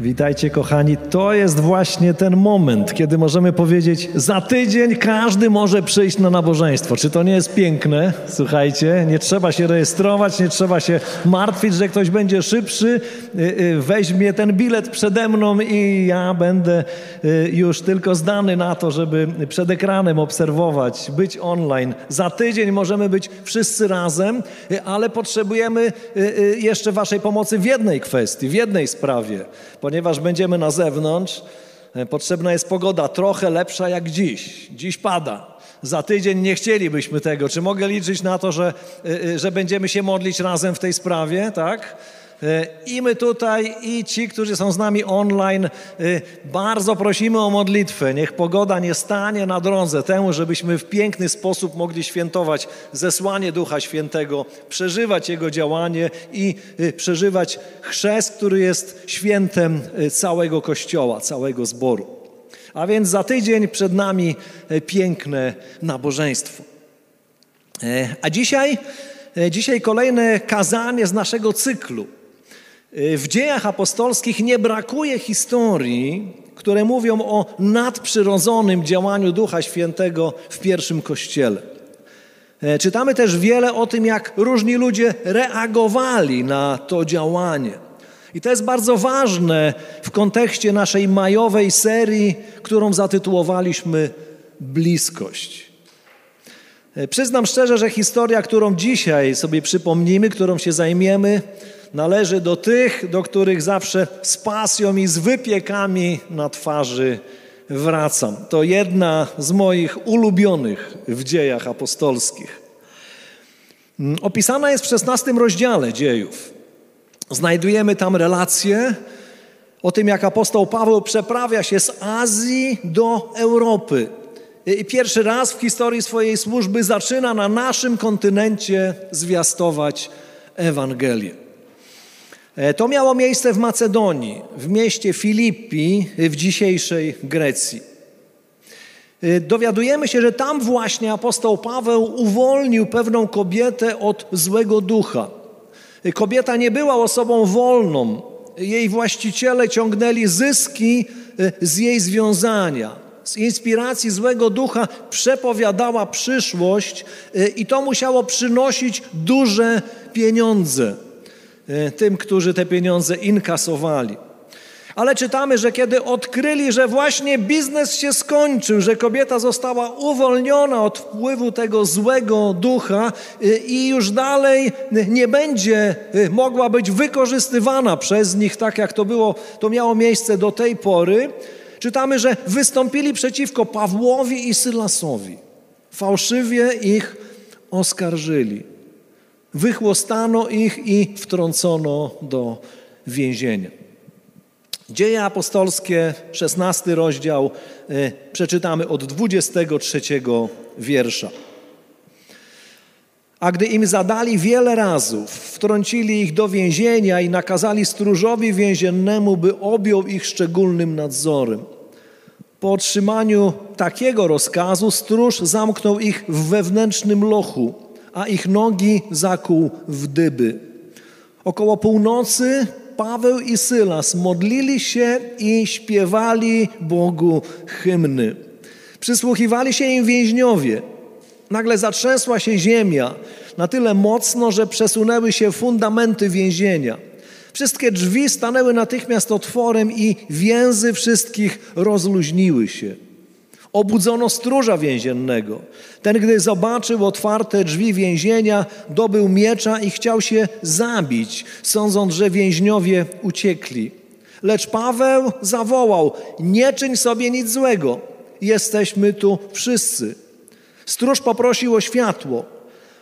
Witajcie, kochani. To jest właśnie ten moment, kiedy możemy powiedzieć: Za tydzień każdy może przyjść na nabożeństwo. Czy to nie jest piękne? Słuchajcie, nie trzeba się rejestrować, nie trzeba się martwić, że ktoś będzie szybszy, y, y, weźmie ten bilet przede mną i ja będę y, już tylko zdany na to, żeby przed ekranem obserwować, być online. Za tydzień możemy być wszyscy razem, ale potrzebujemy jeszcze Waszej pomocy w jednej kwestii, w jednej sprawie ponieważ będziemy na zewnątrz, e, potrzebna jest pogoda trochę lepsza jak dziś. Dziś pada. Za tydzień nie chcielibyśmy tego. Czy mogę liczyć na to, że, e, e, że będziemy się modlić razem w tej sprawie, tak? E, I my tutaj, i ci, którzy są z nami online, e, bardzo prosimy o modlitwę. Niech pogoda nie stanie na drodze temu, żebyśmy w piękny sposób mogli świętować zesłanie Ducha Świętego, przeżywać Jego działanie i e, przeżywać chrzest, który jest świętem całego Kościoła, całego zboru. A więc za tydzień przed nami piękne nabożeństwo. A dzisiaj, dzisiaj kolejne kazanie z naszego cyklu. W dziejach apostolskich nie brakuje historii, które mówią o nadprzyrodzonym działaniu Ducha Świętego w pierwszym kościele. E, czytamy też wiele o tym, jak różni ludzie reagowali na to działanie. I to jest bardzo ważne w kontekście naszej majowej serii, którą zatytułowaliśmy Bliskość. E, przyznam szczerze, że historia, którą dzisiaj sobie przypomnimy, którą się zajmiemy, należy do tych, do których zawsze z pasją i z wypiekami na twarzy wracam. To jedna z moich ulubionych w dziejach apostolskich. Mm, opisana jest w szesnastym rozdziale dziejów. Znajdujemy tam relacje o tym, jak apostoł Paweł przeprawia się z Azji do Europy. I pierwszy raz w historii swojej służby zaczyna na naszym kontynencie zwiastować Ewangelię. E, to miało miejsce w Macedonii, w mieście Filippi w dzisiejszej Grecji. E, dowiadujemy się, że tam właśnie apostoł Paweł uwolnił pewną kobietę od złego ducha. E, kobieta nie była osobą wolną. Jej właściciele ciągnęli zyski z jej związania. Z inspiracji złego ducha przepowiadała przyszłość i to musiało przynosić duże pieniądze. E, tym, którzy te pieniądze inkasowali. Ale czytamy, że kiedy odkryli, że właśnie biznes się skończył, że kobieta została uwolniona od wpływu tego złego ducha e, i już dalej nie będzie e, mogła być wykorzystywana przez nich tak, jak to było, to miało miejsce do tej pory, czytamy, że wystąpili przeciwko Pawłowi i Sylasowi. Fałszywie ich oskarżyli. Wychłostano ich i wtrącono do więzienia. Dzieje apostolskie, 16 rozdział, y, przeczytamy od 23 wiersza. A gdy im zadali wiele razów, wtrącili ich do więzienia i nakazali stróżowi więziennemu, by objął ich szczególnym nadzorem. Po otrzymaniu takiego rozkazu stróż zamknął ich w wewnętrznym lochu a ich nogi zakuł w dyby. Około północy Paweł i Sylas modlili się i śpiewali Bogu hymny. Przysłuchiwali się im więźniowie. Nagle zatrzęsła się ziemia na tyle mocno, że przesunęły się fundamenty więzienia. Wszystkie drzwi stanęły natychmiast otworem i więzy wszystkich rozluźniły się. Obudzono stróża więziennego. Ten, gdy zobaczył otwarte drzwi więzienia, dobył miecza i chciał się zabić, sądząc, że więźniowie uciekli. Lecz Paweł zawołał: Nie czyń sobie nic złego, jesteśmy tu wszyscy. Stróż poprosił o światło.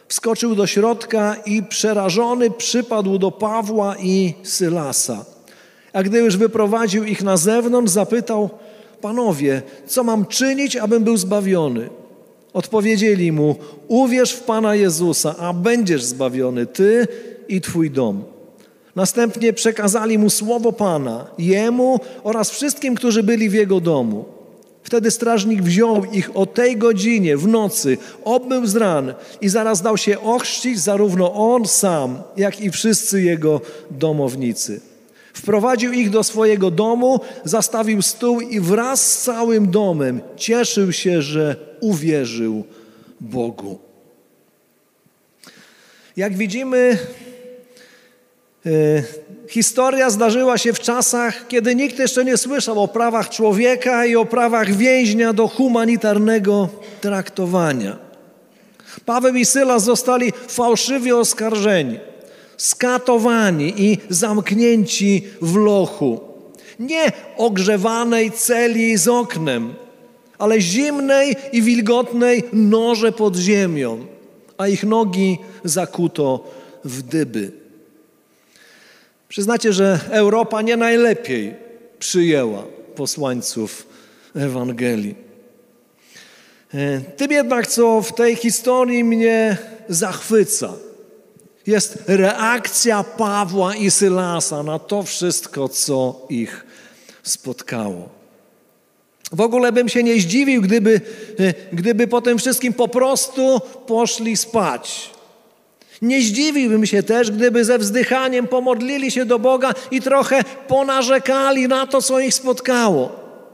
Wskoczył do środka i przerażony przypadł do Pawła i Sylasa. A gdy już wyprowadził ich na zewnątrz, zapytał: Panowie, co mam czynić, abym był zbawiony? Odpowiedzieli mu: Uwierz w Pana Jezusa, a będziesz zbawiony, ty i twój dom. Następnie przekazali mu słowo Pana, jemu oraz wszystkim, którzy byli w jego domu. Wtedy strażnik wziął ich o tej godzinie w nocy, obmył z ran i zaraz dał się ochrzcić zarówno on sam, jak i wszyscy jego domownicy. Wprowadził ich do swojego domu, zastawił stół i wraz z całym domem cieszył się, że uwierzył Bogu. Jak widzimy, e, historia zdarzyła się w czasach, kiedy nikt jeszcze nie słyszał o prawach człowieka i o prawach więźnia do humanitarnego traktowania. Paweł i Syla zostali fałszywie oskarżeni skatowani i zamknięci w lochu. Nie ogrzewanej celi z oknem, ale zimnej i wilgotnej noże pod ziemią, a ich nogi zakuto w dyby. Przyznacie, że Europa nie najlepiej przyjęła posłańców Ewangelii. E, tym jednak, co w tej historii mnie zachwyca – jest reakcja Pawła i Sylasa na to wszystko, co ich spotkało. W ogóle bym się nie zdziwił, gdyby, gdyby po tym wszystkim po prostu poszli spać. Nie zdziwiłbym się też, gdyby ze wzdychaniem pomodlili się do Boga i trochę ponarzekali na to, co ich spotkało.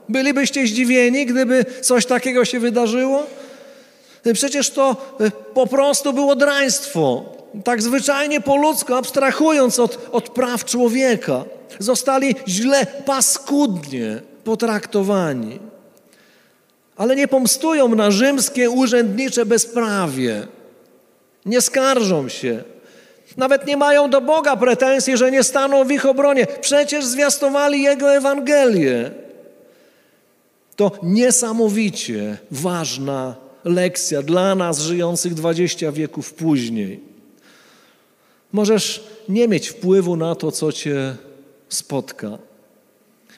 Bylibyście zdziwieni, gdyby coś takiego się wydarzyło? Przecież to po prostu było draństwo tak zwyczajnie po ludzku, abstrahując od, od praw człowieka, zostali źle, paskudnie potraktowani. Ale nie pomstują na rzymskie urzędnicze bezprawie. Nie skarżą się. Nawet nie mają do Boga pretensji, że nie staną w ich obronie. Przecież zwiastowali Jego Ewangelię. To niesamowicie ważna lekcja dla nas żyjących dwadzieścia wieków później. Możesz nie mieć wpływu na to, co cię spotka.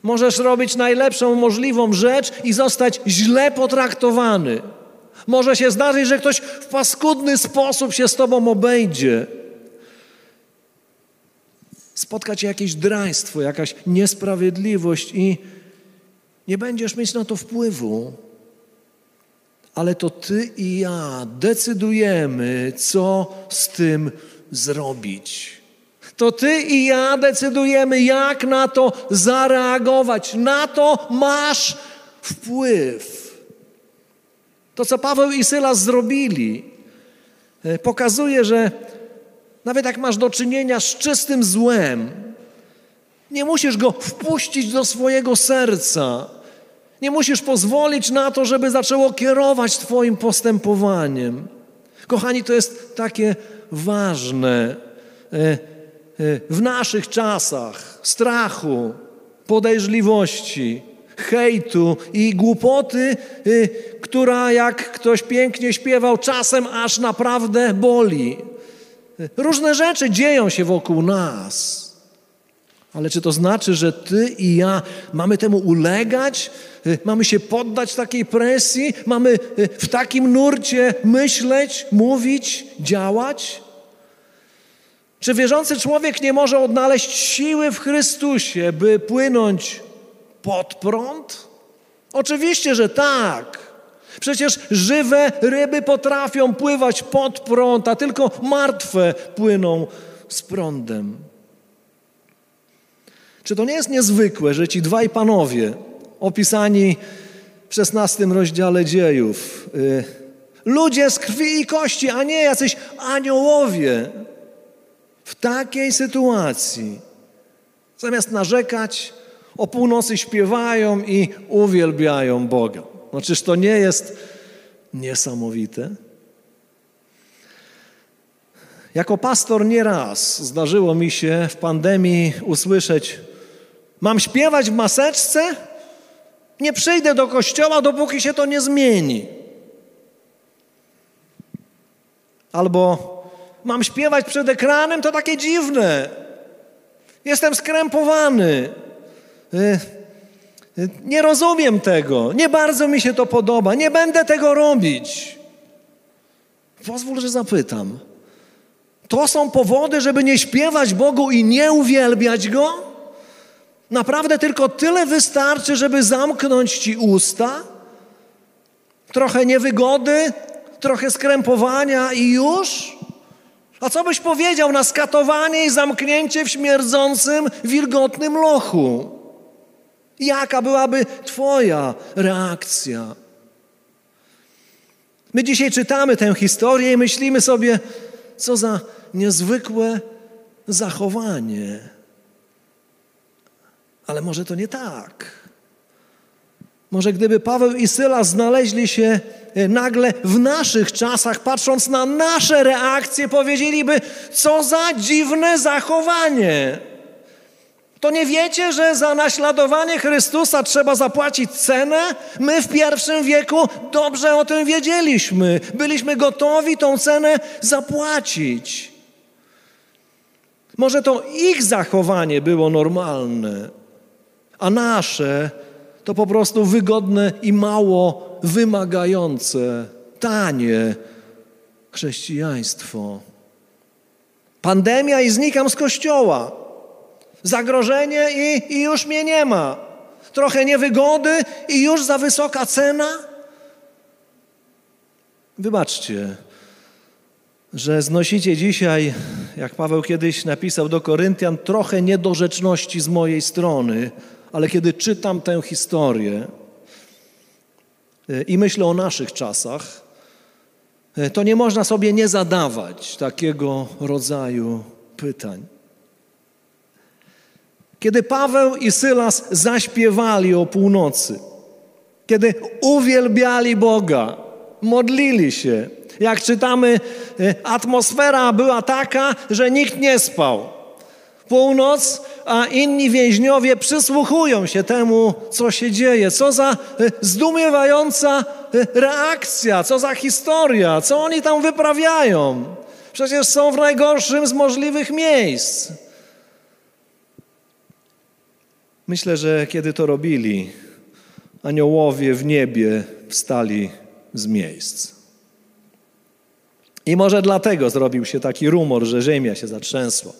Możesz robić najlepszą możliwą rzecz i zostać źle potraktowany. Może się zdarzyć, że ktoś w paskudny sposób się z tobą obejdzie. Spotka cię jakieś draństwo, jakaś niesprawiedliwość i nie będziesz mieć na to wpływu. Ale to ty i ja decydujemy, co z tym. To ty i ja decydujemy, jak na to zareagować. Na to masz wpływ. To, co Paweł i Sylas zrobili, e, pokazuje, że nawet jak masz do czynienia z czystym złem, nie musisz go wpuścić do swojego serca. Nie musisz pozwolić na to, żeby zaczęło kierować Twoim postępowaniem. Kochani, to jest takie ważne e, e, w naszych czasach strachu, podejrzliwości, hejtu i głupoty, e, która, jak ktoś pięknie śpiewał, czasem aż naprawdę boli. Różne rzeczy dzieją się wokół nas. Ale czy to znaczy, że ty i ja mamy temu ulegać? Mamy się poddać takiej presji? Mamy w takim nurcie myśleć, mówić, działać? Czy wierzący człowiek nie może odnaleźć siły w Chrystusie, by płynąć pod prąd? Oczywiście, że tak. Przecież żywe ryby potrafią pływać pod prąd, a tylko martwe płyną z prądem. Czy to nie jest niezwykłe, że ci dwaj panowie, opisani w szesnastym rozdziale dziejów, y, ludzie z krwi i kości, a nie jacyś aniołowie, w takiej sytuacji, zamiast narzekać, o północy śpiewają i uwielbiają Boga. No czyż to nie jest niesamowite? Jako pastor nieraz zdarzyło mi się w pandemii usłyszeć: Mam śpiewać w maseczce? Nie przyjdę do kościoła, dopóki się to nie zmieni. Albo mam śpiewać przed ekranem, to takie dziwne. Jestem skrępowany. Y, y, nie rozumiem tego. Nie bardzo mi się to podoba. Nie będę tego robić. Pozwól, że zapytam. To są powody, żeby nie śpiewać Bogu i nie uwielbiać Go? Naprawdę tylko tyle wystarczy, żeby zamknąć ci usta? Trochę niewygody, trochę skrępowania i już? A co byś powiedział na skatowanie i zamknięcie w śmierdzącym, wilgotnym lochu? Jaka byłaby Twoja reakcja? My dzisiaj czytamy tę historię i myślimy sobie, co za niezwykłe zachowanie. Ale może to nie tak. Może gdyby Paweł i Syla znaleźli się e, nagle w naszych czasach, patrząc na nasze reakcje, powiedzieliby, co za dziwne zachowanie. To nie wiecie, że za naśladowanie Chrystusa trzeba zapłacić cenę? My w pierwszym wieku dobrze o tym wiedzieliśmy. Byliśmy gotowi tą cenę zapłacić. Może to ich zachowanie było normalne, a nasze to po prostu wygodne i mało wymagające, tanie chrześcijaństwo. Pandemia i znikam z kościoła. Zagrożenie i, i już mnie nie ma. Trochę niewygody i już za wysoka cena. Wybaczcie, że znosicie dzisiaj, jak Paweł kiedyś napisał do Koryntian, trochę niedorzeczności z mojej strony, ale kiedy czytam tę historię e, i myślę o naszych czasach, e, to nie można sobie nie zadawać takiego rodzaju pytań. Kiedy Paweł i Sylas zaśpiewali o północy, kiedy uwielbiali Boga, modlili się, jak czytamy, e, atmosfera była taka, że nikt nie spał. Północ, a inni więźniowie przysłuchują się temu, co się dzieje. Co za e, zdumiewająca e, reakcja, co za historia, co oni tam wyprawiają. Przecież są w najgorszym z możliwych miejsc. Myślę, że kiedy to robili, aniołowie w niebie wstali z miejsc. I może dlatego zrobił się taki rumor, że ziemia się zatrzęsła.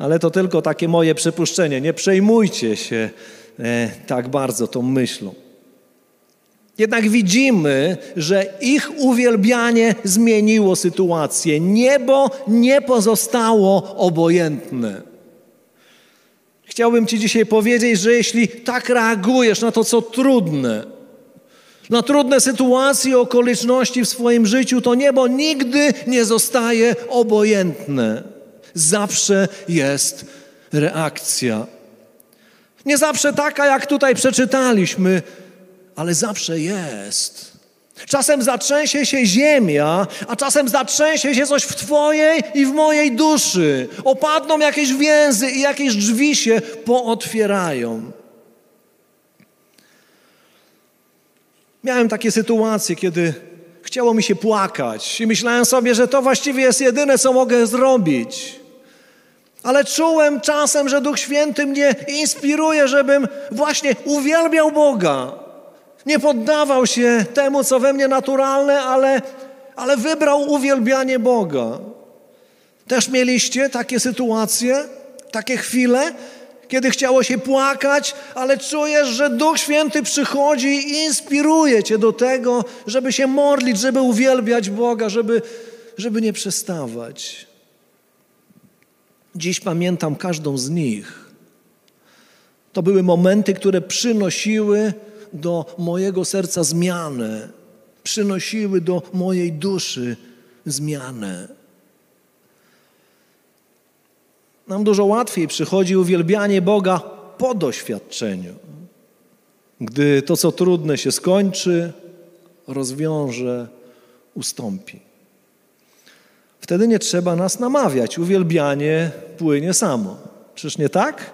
Ale to tylko takie moje przypuszczenie. Nie przejmujcie się e, tak bardzo tą myślą. Jednak widzimy, że ich uwielbianie zmieniło sytuację. Niebo nie pozostało obojętne. Chciałbym Ci dzisiaj powiedzieć, że jeśli tak reagujesz na to, co trudne, na trudne sytuacje, okoliczności w swoim życiu, to niebo nigdy nie zostaje obojętne. Zawsze jest reakcja. Nie zawsze taka, jak tutaj przeczytaliśmy, ale zawsze jest. Czasem zatrzęsie się ziemia, a czasem zatrzęsie się coś w Twojej i w mojej duszy. Opadną jakieś więzy i jakieś drzwi się pootwierają. Miałem takie sytuacje, kiedy chciało mi się płakać i myślałem sobie, że to właściwie jest jedyne, co mogę zrobić. Ale czułem czasem, że Duch Święty mnie inspiruje, żebym właśnie uwielbiał Boga. Nie poddawał się temu, co we mnie naturalne, ale, ale wybrał uwielbianie Boga. Też mieliście takie sytuacje, takie chwile, kiedy chciało się płakać, ale czujesz, że Duch Święty przychodzi i inspiruje cię do tego, żeby się modlić, żeby uwielbiać Boga, żeby, żeby nie przestawać. Dziś pamiętam każdą z nich. To były momenty, które przynosiły do mojego serca zmianę, przynosiły do mojej duszy zmianę. Nam dużo łatwiej przychodzi uwielbianie Boga po doświadczeniu. Gdy to, co trudne się skończy, rozwiąże, ustąpi. Wtedy nie trzeba nas namawiać. Uwielbianie płynie samo. Czyż nie tak?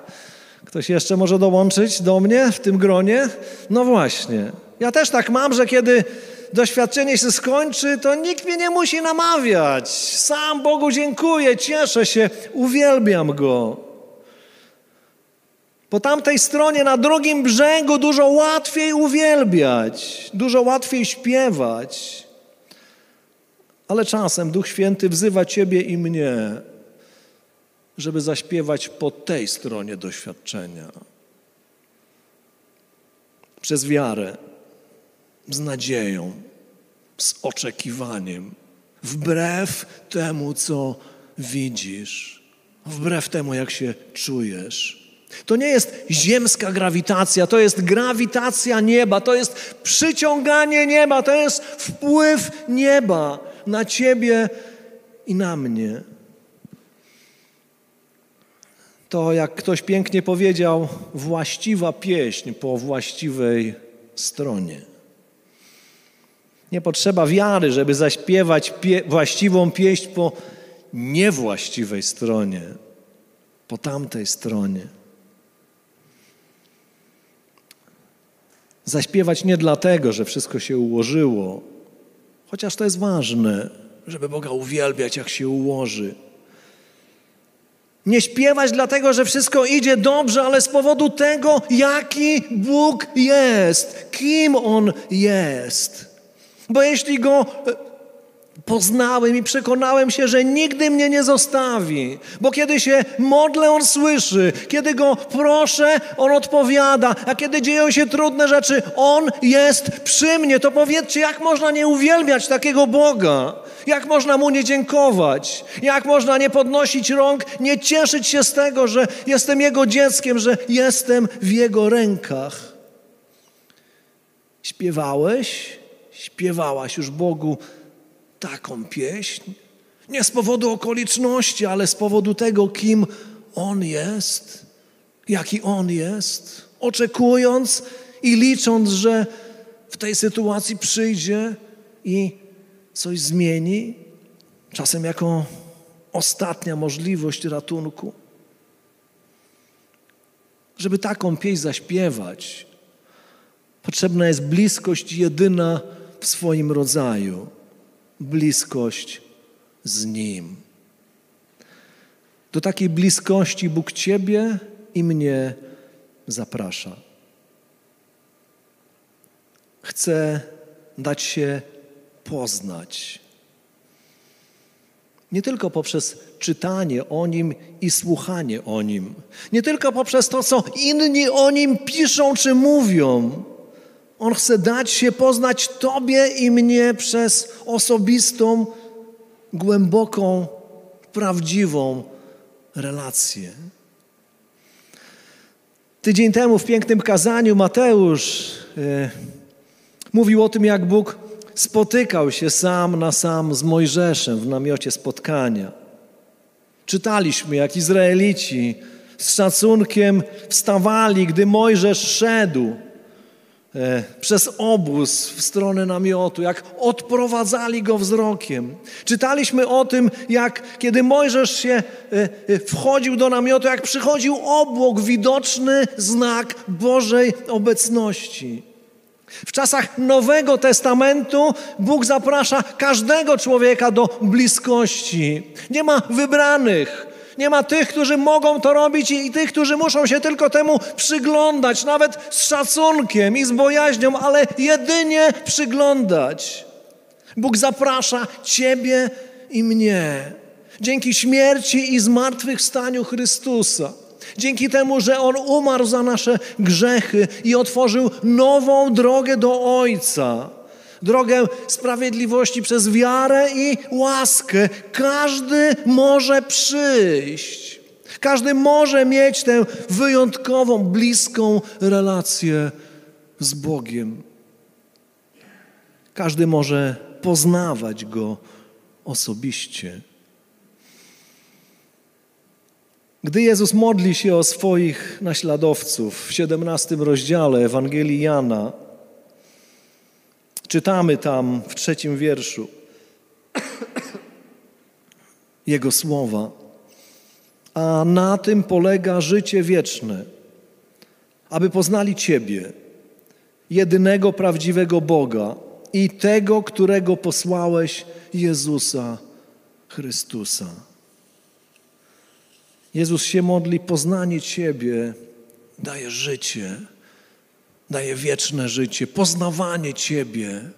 Ktoś jeszcze może dołączyć do mnie w tym gronie? No właśnie. Ja też tak mam, że kiedy doświadczenie się skończy, to nikt mnie nie musi namawiać. Sam Bogu dziękuję, cieszę się, uwielbiam Go. Po tamtej stronie, na drugim brzegu, dużo łatwiej uwielbiać, dużo łatwiej śpiewać. Ale czasem Duch Święty wzywa Ciebie i mnie, żeby zaśpiewać po tej stronie doświadczenia. Przez wiarę, z nadzieją, z oczekiwaniem, wbrew temu, co widzisz, wbrew temu, jak się czujesz. To nie jest ziemska grawitacja, to jest grawitacja nieba, to jest przyciąganie nieba, to jest wpływ nieba na ciebie i na mnie. To, jak ktoś pięknie powiedział, właściwa pieśń po właściwej stronie. Nie potrzeba wiary, żeby zaśpiewać pie właściwą pieśń po niewłaściwej stronie, po tamtej stronie. Zaśpiewać nie dlatego, że wszystko się ułożyło, chociaż to jest ważne, żeby Boga uwielbiać, jak się ułoży. Nie śpiewać dlatego, że wszystko idzie dobrze, ale z powodu tego, jaki Bóg jest, kim On jest. Bo jeśli Go poznałem i przekonałem się, że nigdy mnie nie zostawi. Bo kiedy się modlę, On słyszy. Kiedy Go proszę, On odpowiada. A kiedy dzieją się trudne rzeczy, On jest przy mnie. To powiedzcie, jak można nie uwielbiać takiego Boga? Jak można Mu nie dziękować? Jak można nie podnosić rąk, nie cieszyć się z tego, że jestem Jego dzieckiem, że jestem w Jego rękach? Śpiewałeś? Śpiewałaś już Bogu taką pieśń. Nie z powodu okoliczności, ale z powodu tego, kim On jest, jaki On jest, oczekując i licząc, że w tej sytuacji przyjdzie i coś zmieni, czasem jako ostatnia możliwość ratunku. Żeby taką pieśń zaśpiewać, potrzebna jest bliskość jedyna w swoim rodzaju bliskość z Nim. Do takiej bliskości Bóg Ciebie i mnie zaprasza. Chce dać się poznać. Nie tylko poprzez czytanie o Nim i słuchanie o Nim, nie tylko poprzez to, co inni o Nim piszą czy mówią, on chce dać się poznać Tobie i mnie przez osobistą, głęboką, prawdziwą relację. Tydzień temu w pięknym kazaniu Mateusz e, mówił o tym, jak Bóg spotykał się sam na sam z Mojżeszem w namiocie spotkania. Czytaliśmy, jak Izraelici z szacunkiem wstawali, gdy Mojżesz szedł przez obóz w stronę namiotu, jak odprowadzali go wzrokiem. Czytaliśmy o tym, jak kiedy Mojżesz się e, e, wchodził do namiotu, jak przychodził obłok, widoczny znak Bożej obecności. W czasach Nowego Testamentu Bóg zaprasza każdego człowieka do bliskości. Nie ma wybranych. Nie ma tych, którzy mogą to robić i tych, którzy muszą się tylko temu przyglądać, nawet z szacunkiem i z bojaźnią, ale jedynie przyglądać. Bóg zaprasza Ciebie i mnie. Dzięki śmierci i zmartwychwstaniu Chrystusa. Dzięki temu, że On umarł za nasze grzechy i otworzył nową drogę do Ojca drogę sprawiedliwości przez wiarę i łaskę. Każdy może przyjść. Każdy może mieć tę wyjątkową, bliską relację z Bogiem. Każdy może poznawać Go osobiście. Gdy Jezus modli się o swoich naśladowców w 17 rozdziale Ewangelii Jana, Czytamy tam w trzecim wierszu Jego słowa. A na tym polega życie wieczne, aby poznali Ciebie, jedynego prawdziwego Boga i tego, którego posłałeś, Jezusa Chrystusa. Jezus się modli, poznanie Ciebie daje życie daje wieczne życie. Poznawanie Ciebie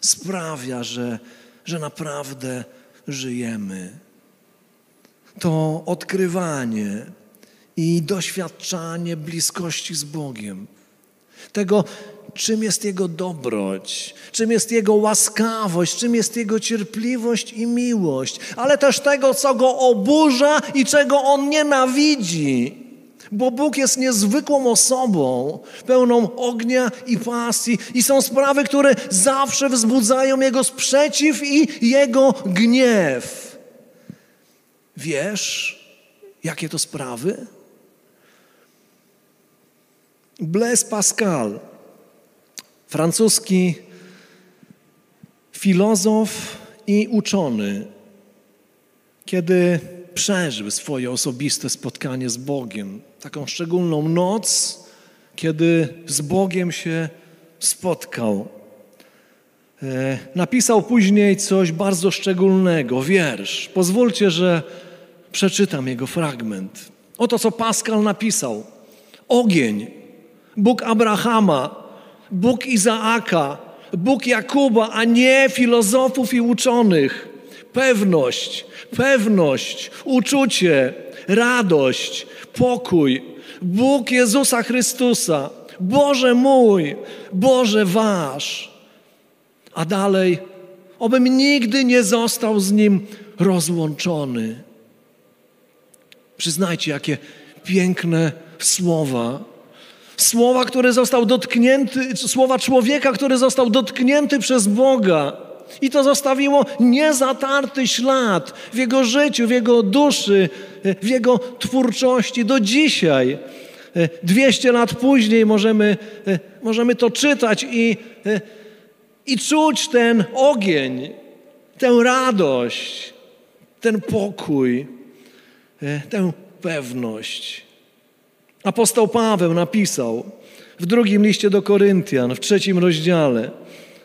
sprawia, że że naprawdę żyjemy. To odkrywanie i doświadczanie bliskości z Bogiem. Tego, czym jest Jego dobroć, czym jest Jego łaskawość, czym jest Jego cierpliwość i miłość, ale też tego, co Go oburza i czego On nienawidzi. Bo Bóg jest niezwykłą osobą, pełną ognia i pasji, i są sprawy, które zawsze wzbudzają Jego sprzeciw i Jego gniew. Wiesz, jakie to sprawy? Blaise Pascal, francuski filozof i uczony, kiedy przeżył swoje osobiste spotkanie z Bogiem, taką szczególną noc, kiedy z Bogiem się spotkał. E, napisał później coś bardzo szczególnego, wiersz. Pozwólcie, że przeczytam jego fragment. Oto co Pascal napisał. Ogień, Bóg Abrahama, Bóg Izaaka, Bóg Jakuba, a nie filozofów i uczonych. Pewność, pewność, uczucie, radość, pokój. Bóg Jezusa Chrystusa, Boże mój, Boże wasz. A dalej, obym nigdy nie został z Nim rozłączony. Przyznajcie, jakie piękne słowa. Słowa, które został dotknięty, słowa człowieka, który został dotknięty przez Boga. I to zostawiło niezatarty ślad w jego życiu, w jego duszy, w jego twórczości do dzisiaj. 200 lat później możemy, możemy to czytać i, i czuć ten ogień, tę radość, ten pokój, tę pewność. Apostoł Paweł napisał w drugim liście do Koryntian, w trzecim rozdziale,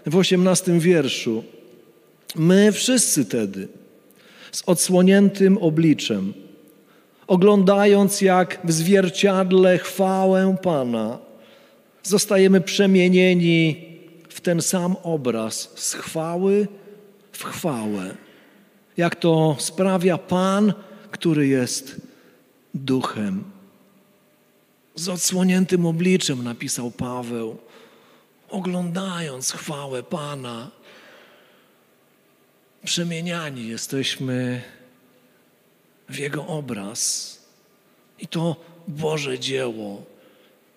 w osiemnastym wierszu. My wszyscy tedy, z odsłoniętym obliczem, oglądając jak w zwierciadle chwałę Pana, zostajemy przemienieni w ten sam obraz z chwały w chwałę. Jak to sprawia Pan, który jest duchem. Z odsłoniętym obliczem napisał Paweł, oglądając chwałę Pana. Przemieniani jesteśmy w Jego obraz. I to Boże dzieło,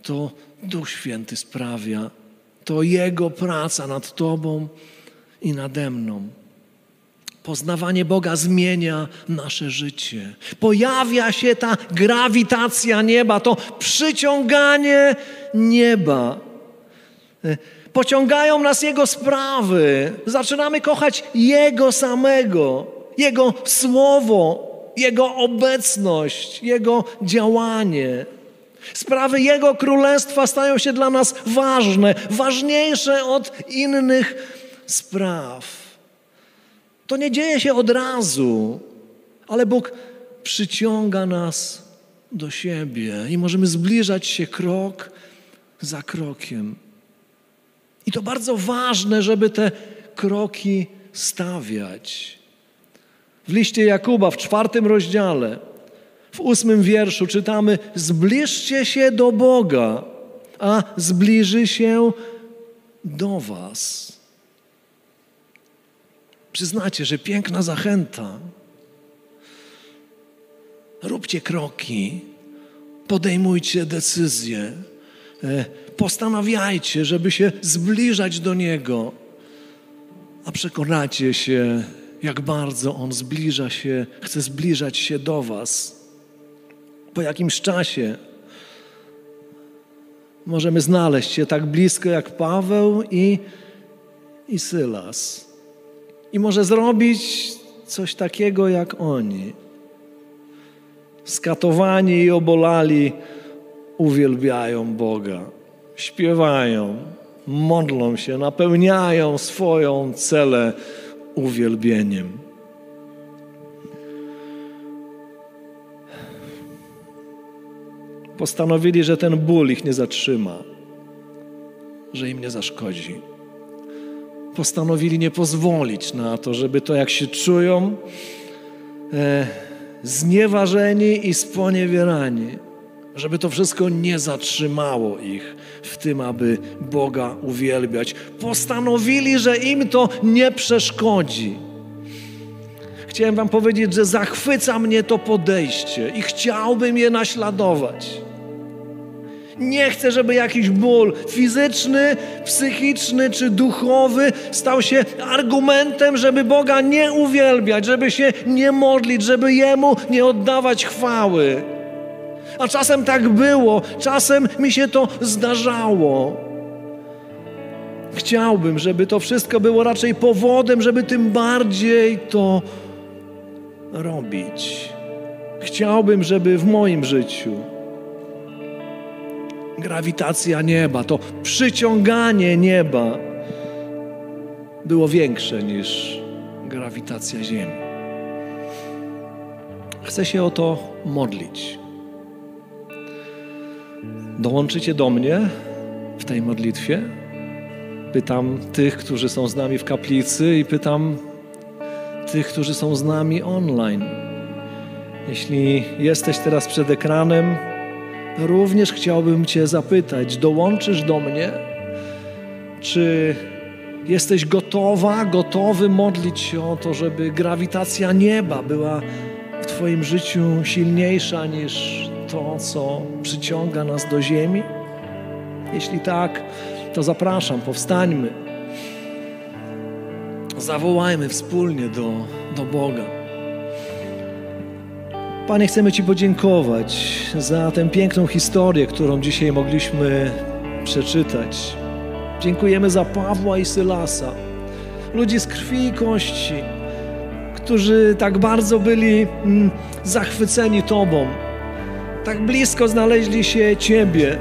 to Duch Święty sprawia, to Jego praca nad Tobą i nade mną. Poznawanie Boga zmienia nasze życie. Pojawia się ta grawitacja nieba, to przyciąganie nieba. Pociągają nas Jego sprawy. Zaczynamy kochać Jego samego, Jego słowo, Jego obecność, Jego działanie. Sprawy Jego królestwa stają się dla nas ważne, ważniejsze od innych spraw. To nie dzieje się od razu, ale Bóg przyciąga nas do siebie i możemy zbliżać się krok za krokiem. I to bardzo ważne, żeby te kroki stawiać. W liście Jakuba w czwartym rozdziale, w ósmym wierszu czytamy: Zbliżcie się do Boga, a zbliży się do Was. Przyznacie, że piękna zachęta. Róbcie kroki, podejmujcie decyzje, e, postanawiajcie, żeby się zbliżać do Niego, a przekonacie się, jak bardzo On zbliża się, chce zbliżać się do Was. Po jakimś czasie możemy znaleźć się tak blisko jak Paweł i, i Sylas i może zrobić coś takiego jak oni. Skatowani i obolali uwielbiają Boga, śpiewają, modlą się, napełniają swoją celę uwielbieniem. Postanowili, że ten ból ich nie zatrzyma, że im nie zaszkodzi postanowili nie pozwolić na to, żeby to, jak się czują, e, znieważeni i sponiewierani, żeby to wszystko nie zatrzymało ich w tym, aby Boga uwielbiać. Postanowili, że im to nie przeszkodzi. Chciałem Wam powiedzieć, że zachwyca mnie to podejście i chciałbym je naśladować. Nie chcę, żeby jakiś ból fizyczny, psychiczny czy duchowy stał się argumentem, żeby Boga nie uwielbiać, żeby się nie modlić, żeby Jemu nie oddawać chwały. A czasem tak było, czasem mi się to zdarzało. Chciałbym, żeby to wszystko było raczej powodem, żeby tym bardziej to robić. Chciałbym, żeby w moim życiu grawitacja nieba, to przyciąganie nieba było większe niż grawitacja Ziemi. Chcę się o to modlić. Dołączycie do mnie w tej modlitwie? Pytam tych, którzy są z nami w kaplicy i pytam tych, którzy są z nami online. Jeśli jesteś teraz przed ekranem, również chciałbym Cię zapytać: dołączysz do mnie? Czy jesteś gotowa, gotowy modlić się o to, żeby grawitacja nieba była w Twoim życiu silniejsza niż to, co przyciąga nas do ziemi? Jeśli tak, to zapraszam, powstańmy. Zawołajmy wspólnie do, do Boga. Panie, chcemy Ci podziękować za tę piękną historię, którą dzisiaj mogliśmy przeczytać. Dziękujemy za Pawła i Sylasa, ludzi z krwi i kości, którzy tak bardzo byli mm, zachwyceni Tobą, tak blisko znaleźli się Ciebie,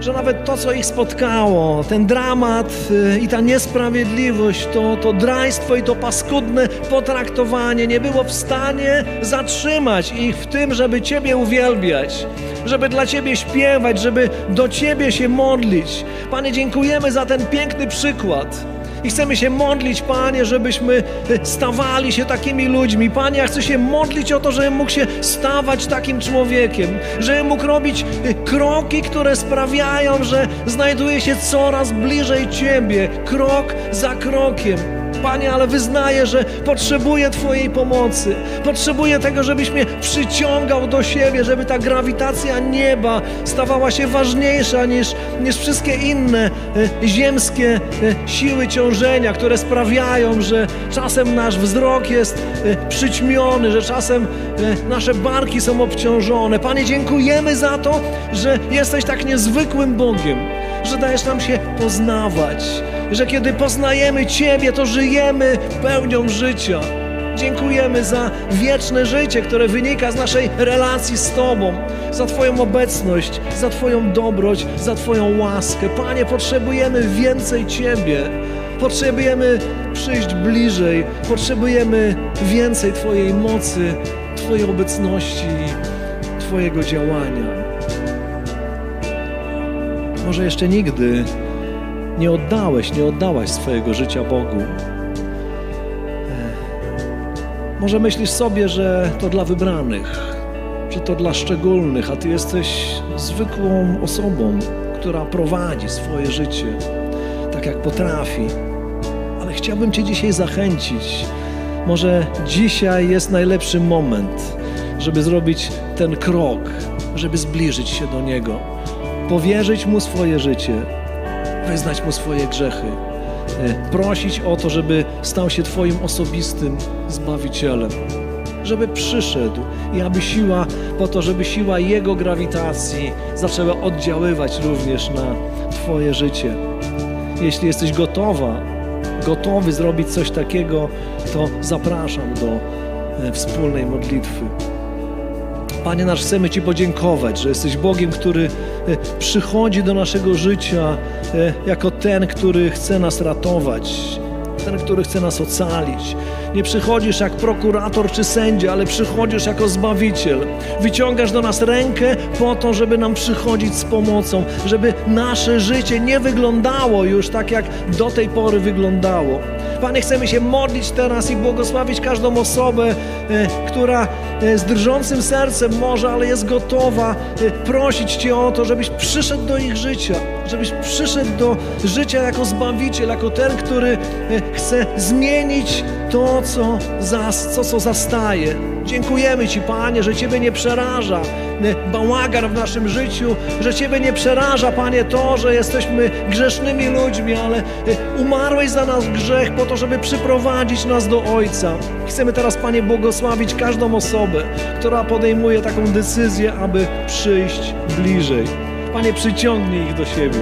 że nawet to, co ich spotkało, ten dramat y, i ta niesprawiedliwość, to, to draństwo i to paskudne potraktowanie nie było w stanie zatrzymać ich w tym, żeby Ciebie uwielbiać, żeby dla Ciebie śpiewać, żeby do Ciebie się modlić. Panie, dziękujemy za ten piękny przykład. I chcemy się modlić, Panie, żebyśmy y, stawali się takimi ludźmi. Panie, ja chcę się modlić o to, żebym mógł się stawać takim człowiekiem, żebym mógł robić y, kroki, które sprawiają, że znajduję się coraz bliżej Ciebie, krok za krokiem. Panie, ale wyznaję, że potrzebuję Twojej pomocy. Potrzebuję tego, żebyś mnie przyciągał do siebie, żeby ta grawitacja nieba stawała się ważniejsza niż, niż wszystkie inne e, ziemskie e, siły ciążenia, które sprawiają, że czasem nasz wzrok jest e, przyćmiony, że czasem nasze barki są obciążone. Panie, dziękujemy za to, że jesteś tak niezwykłym Bogiem, że dajesz nam się poznawać że kiedy poznajemy Ciebie, to żyjemy pełnią życia. Dziękujemy za wieczne życie, które wynika z naszej relacji z Tobą, za Twoją obecność, za Twoją dobroć, za Twoją łaskę. Panie, potrzebujemy więcej Ciebie. Potrzebujemy przyjść bliżej, potrzebujemy więcej Twojej mocy, Twojej obecności, Twojego działania. Może jeszcze nigdy nie oddałeś, nie oddałaś swojego życia Bogu. Może myślisz sobie, że to dla wybranych, że to dla szczególnych, a ty jesteś zwykłą osobą, która prowadzi swoje życie tak jak potrafi. Ale chciałbym Cię dzisiaj zachęcić. Może dzisiaj jest najlepszy moment, żeby zrobić ten krok, żeby zbliżyć się do Niego, powierzyć Mu swoje życie, wyznać Mu swoje grzechy, e, prosić o to, żeby stał się Twoim osobistym Zbawicielem, żeby przyszedł i aby siła, po to, żeby siła Jego grawitacji zaczęła oddziaływać również na Twoje życie. Jeśli jesteś gotowa, gotowy zrobić coś takiego, to zapraszam do e, wspólnej modlitwy. Panie nasz, chcemy Ci podziękować, że jesteś Bogiem, który e, przychodzi do naszego życia e, jako ten, który chce nas ratować, ten, który chce nas ocalić. Nie przychodzisz jak prokurator czy sędzia, ale przychodzisz jako Zbawiciel. Wyciągasz do nas rękę po to, żeby nam przychodzić z pomocą, żeby nasze życie nie wyglądało już tak, jak do tej pory wyglądało. Panie, chcemy się modlić teraz i błogosławić każdą osobę, e, która e, z drżącym sercem może, ale jest gotowa e, prosić Cię o to, żebyś przyszedł do ich życia, żebyś przyszedł do życia jako Zbawiciel, jako ten, który chce zmienić to, co, zas, co, co zastaje. Dziękujemy Ci, Panie, że Ciebie nie przeraża bałagan w naszym życiu, że Ciebie nie przeraża, Panie, to, że jesteśmy grzesznymi ludźmi, ale umarłeś za nas grzech po to, żeby przyprowadzić nas do Ojca. Chcemy teraz, Panie, błogosławić każdą osobę, która podejmuje taką decyzję, aby przyjść bliżej. Panie, przyciągnij ich do siebie.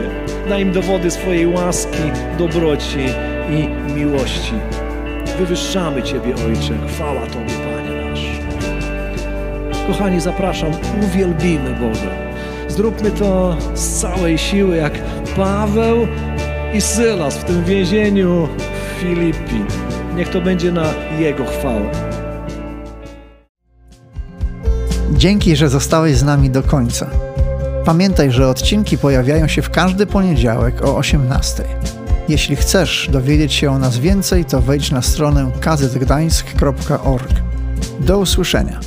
Daj im dowody swojej łaski, dobroci i miłości. Wywyższamy Ciebie, Ojcze. Chwała Tobie, Panie nasz. Kochani, zapraszam, uwielbimy Boga. Zróbmy to z całej siły, jak Paweł i Sylas w tym więzieniu Filipi. Niech to będzie na Jego chwałę. Dzięki, że zostałeś z nami do końca. Pamiętaj, że odcinki pojawiają się w każdy poniedziałek o 18. Jeśli chcesz dowiedzieć się o nas więcej, to wejdź na stronę kazetgdańsk.org. Do usłyszenia.